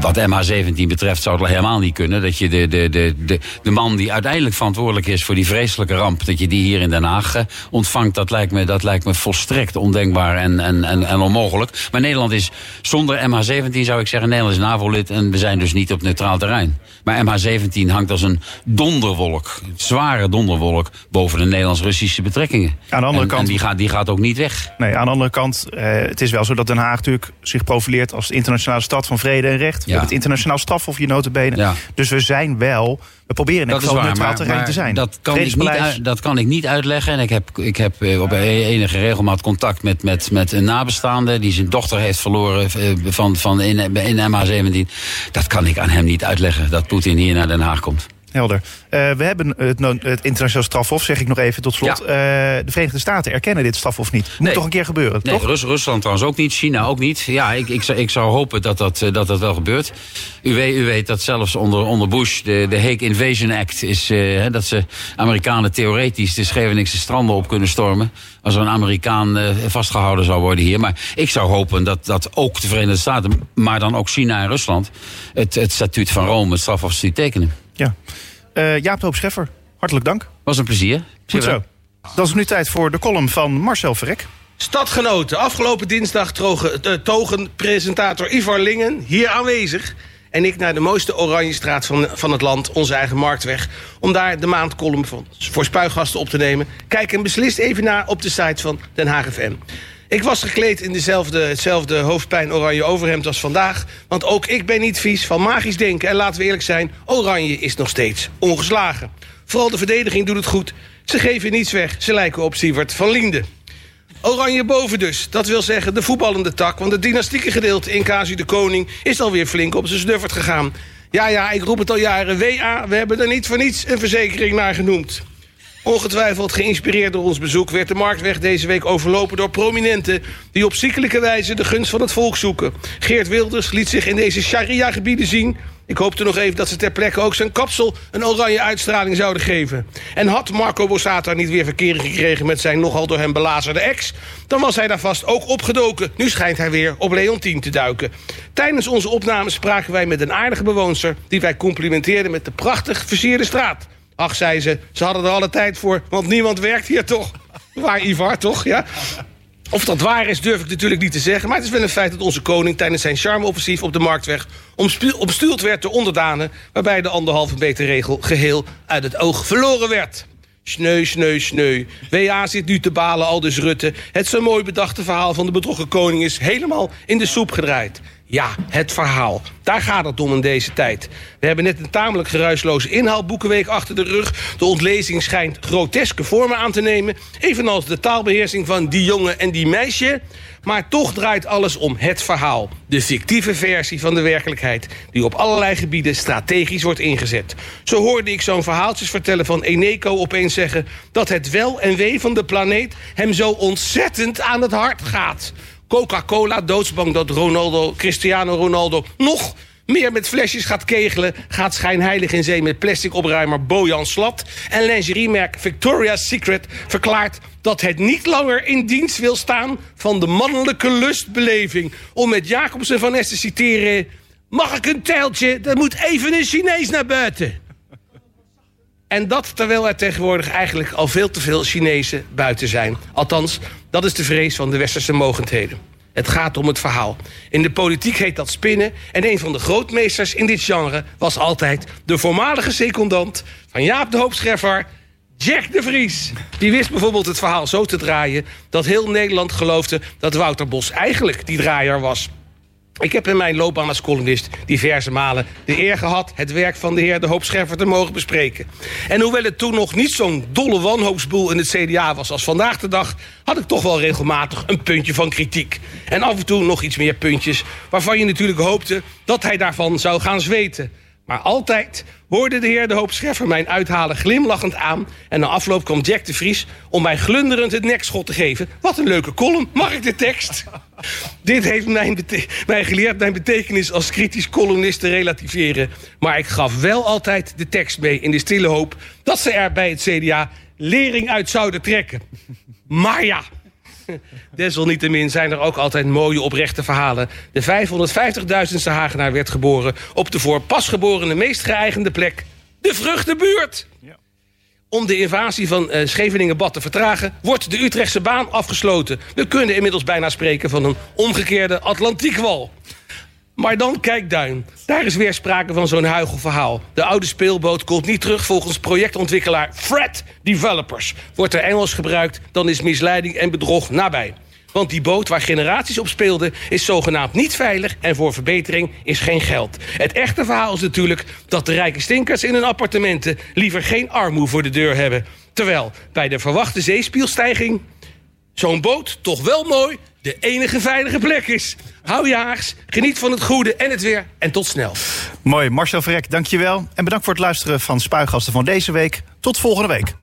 wat MH17 betreft zou het helemaal niet kunnen. Dat je de, de, de, de, de man die uiteindelijk verantwoordelijk is voor die vreselijke ramp, dat je die hier in Den Haag eh, ontvangt, dat lijkt me, dat lijkt me volstrekt ondenkbaar en, en, en, en onmogelijk. Maar Nederland is zonder MH17 zou ik zeggen, Nederland is NAVO-lid en we zijn dus niet op neutraal terrein. Maar MH17 hangt als een donderwolk, een zware donderwolk, boven de Nederlands-Russische betrekkingen. Aan de andere En- kant- En die gaat, die gaat ook niet weg. Nee, aan de andere kant, eh, het is wel zo dat Den Haag natuurlijk zich profileert als de internationale stad van vrede en recht. We Ja. hebben het internationaal strafhof hier notabene. Ja. Dus we zijn wel, we proberen in geval waar, neutraal maar, terrein maar te zijn. Dat kan, ik niet uit, dat kan ik niet uitleggen. En ik heb, ik heb eh, op enige regelmaat contact met, met, met een nabestaande... die zijn dochter heeft verloren eh, van, van in, in MH17. Dat kan ik aan hem niet uitleggen, dat Poetin hier naar Den Haag komt. Helder. Eh, we hebben het, het internationaal strafhof, zeg ik nog even tot slot. Ja. Eh, de Verenigde Staten erkennen dit strafhof niet. Moet Nee. toch een keer gebeuren, Nee, toch? Rus- Rusland trouwens ook niet, China ook niet. Ja, ik, ik, zou, ik zou hopen dat dat, eh, dat dat wel gebeurt. U weet, u weet dat zelfs onder, onder Bush de, de Hague Invasion Act is... dat ze Amerikanen theoretisch de Scheveningse stranden op kunnen stormen... als er een Amerikaan eh, vastgehouden zou worden hier. Maar ik zou hopen dat, dat ook de Verenigde Staten... maar dan ook China en Rusland... het, het statuut van Rome, het strafhofstatuut tekenen. Ja. Eh, Jaap de Hoop Scheffer, hartelijk dank. Was een plezier. Goed zo. Dan is nu tijd voor de column van Marcel Verrek. Stadgenoten, afgelopen dinsdag trogen, eh, togen presentator Ivar Lingen hier aanwezig. En ik naar de mooiste Oranjestraat van, van het land, onze eigen Marktweg. Om daar de maandcolumn van, voor spuigasten op te nemen. Kijk en beslist even naar op de site van Den Haag FM. Ik was gekleed in dezelfde, hetzelfde hoofdpijn oranje overhemd als vandaag. Want ook ik ben niet vies van magisch denken. En laten we eerlijk zijn, oranje is nog steeds ongeslagen. Vooral de verdediging doet het goed. Ze geven niets weg. Ze lijken op Sievert van Liende. Oranje boven dus. Dat wil zeggen de voetballende tak. Want het dynastieke gedeelte in de Koning... is alweer flink op zijn snuffert gegaan. Ja, ja, ik roep het al jaren. WA, we hebben er niet voor niets een verzekering naar genoemd. Ongetwijfeld geïnspireerd door ons bezoek... werd de Marktweg deze week overlopen door prominenten... die op ziekelijke wijze de gunst van het volk zoeken. Geert Wilders liet zich in deze sharia-gebieden zien... Ik hoopte nog even dat ze ter plekke ook zijn kapsel... een oranje uitstraling zouden geven. En had Marco Borsato niet weer verkering gekregen... met zijn nogal door hem belazerde ex... dan was hij daar vast ook opgedoken. Nu schijnt hij weer op Leontien te duiken. Tijdens onze opnames spraken wij met een aardige bewoonster... die wij complimenteerden met de prachtig versierde straat. Ach, zei ze, ze hadden er alle tijd voor... want niemand werkt hier toch? Waar Ivar, toch? Ja? Of dat waar is, durf ik natuurlijk niet te zeggen. Maar het is wel een feit dat onze koning tijdens zijn charme-offensief op de Marktweg... omstuwd werd door onderdanen... waarbij de anderhalve meter regel geheel uit het oog verloren werd. Sneu, sneu, sneu. WA zit nu te balen, al dus Rutte. Het zo mooi bedachte verhaal van de betrokken koning is helemaal in de soep gedraaid. Ja, het verhaal. Daar gaat het om in deze tijd. We hebben net een tamelijk geruisloze inhaalboekenweek achter de rug. De ontlezing schijnt groteske vormen aan te nemen. Evenals de taalbeheersing van die jongen en die meisje. Maar toch draait alles om het verhaal. De fictieve versie van de werkelijkheid... die op allerlei gebieden strategisch wordt ingezet. Zo hoorde ik zo'n verhaaltjes vertellen van Eneco opeens zeggen... dat het wel en wee van de planeet hem zo ontzettend aan het hart gaat. Coca-Cola doodsbang dat Ronaldo, Cristiano Ronaldo... nog meer met flesjes gaat kegelen... gaat schijnheilig in zee met plastic opruimer Bojan Slat... en lingeriemerk Victoria's Secret verklaart dat het niet langer in dienst wil staan... van de mannelijke lustbeleving. Om met Jacobsen van Es te citeren... Mag ik een tijltje? Er moet even een Chinees naar buiten. En dat terwijl er tegenwoordig eigenlijk al veel te veel Chinezen buiten zijn. Althans, dat is de vrees van de westerse mogendheden. Het gaat om het verhaal. In de politiek heet dat spinnen. En een van de grootmeesters in dit genre was altijd de voormalige secondant van Jaap de Hoop Jack de Vries. Die wist bijvoorbeeld het verhaal zo te draaien dat heel Nederland geloofde dat Wouter Bos eigenlijk die draaier was. Ik heb in mijn loopbaan als columnist diverse malen de eer gehad... het werk van de heer De Hoop Scheffer te mogen bespreken. En hoewel het toen nog niet zo'n dolle wanhoopsboel in het CDA was als vandaag de dag... had ik toch wel regelmatig een puntje van kritiek. En af en toe nog iets meer puntjes... waarvan je natuurlijk hoopte dat hij daarvan zou gaan zweten. Maar altijd hoorde de heer De Hoop Scheffer mijn uithalen glimlachend aan... en na afloop kwam Jack de Vries om mij glunderend het nekschot te geven. Wat een leuke column, mag ik de tekst? Dit heeft mij geleerd mijn betekenis als kritisch columnist te relativeren. Maar ik gaf wel altijd de tekst mee in de stille hoop... dat ze er bij het CDA lering uit zouden trekken. Maar ja, Desalniettemin zijn er ook altijd mooie oprechte verhalen. De 550.000ste Hagenaar werd geboren op de voor pasgeborene meest geëigende plek, de vruchtenbuurt. Om de invasie van eh Scheveningen-Bad te vertragen, wordt de Utrechtse baan afgesloten. We kunnen inmiddels bijna spreken van een omgekeerde Atlantiekwal. Maar dan Kijkduin. Daar is weer sprake van zo'n huigelverhaal. De oude speelboot komt niet terug volgens projectontwikkelaar Fred Developers. Wordt er Engels gebruikt, dan is misleiding en bedrog nabij. Want die boot waar generaties op speelden is zogenaamd niet veilig en voor verbetering is geen geld. Het echte verhaal is natuurlijk dat de rijke stinkers in hun appartementen liever geen armoe voor de deur hebben. Terwijl bij de verwachte zeespielstijging zo'n boot toch wel mooi de enige veilige plek is. Hou je haags, geniet van het goede en het weer en tot snel. Mooi, Marcel Verrek, dankjewel. En bedankt voor het luisteren van Spuigasten van deze week. Tot volgende week.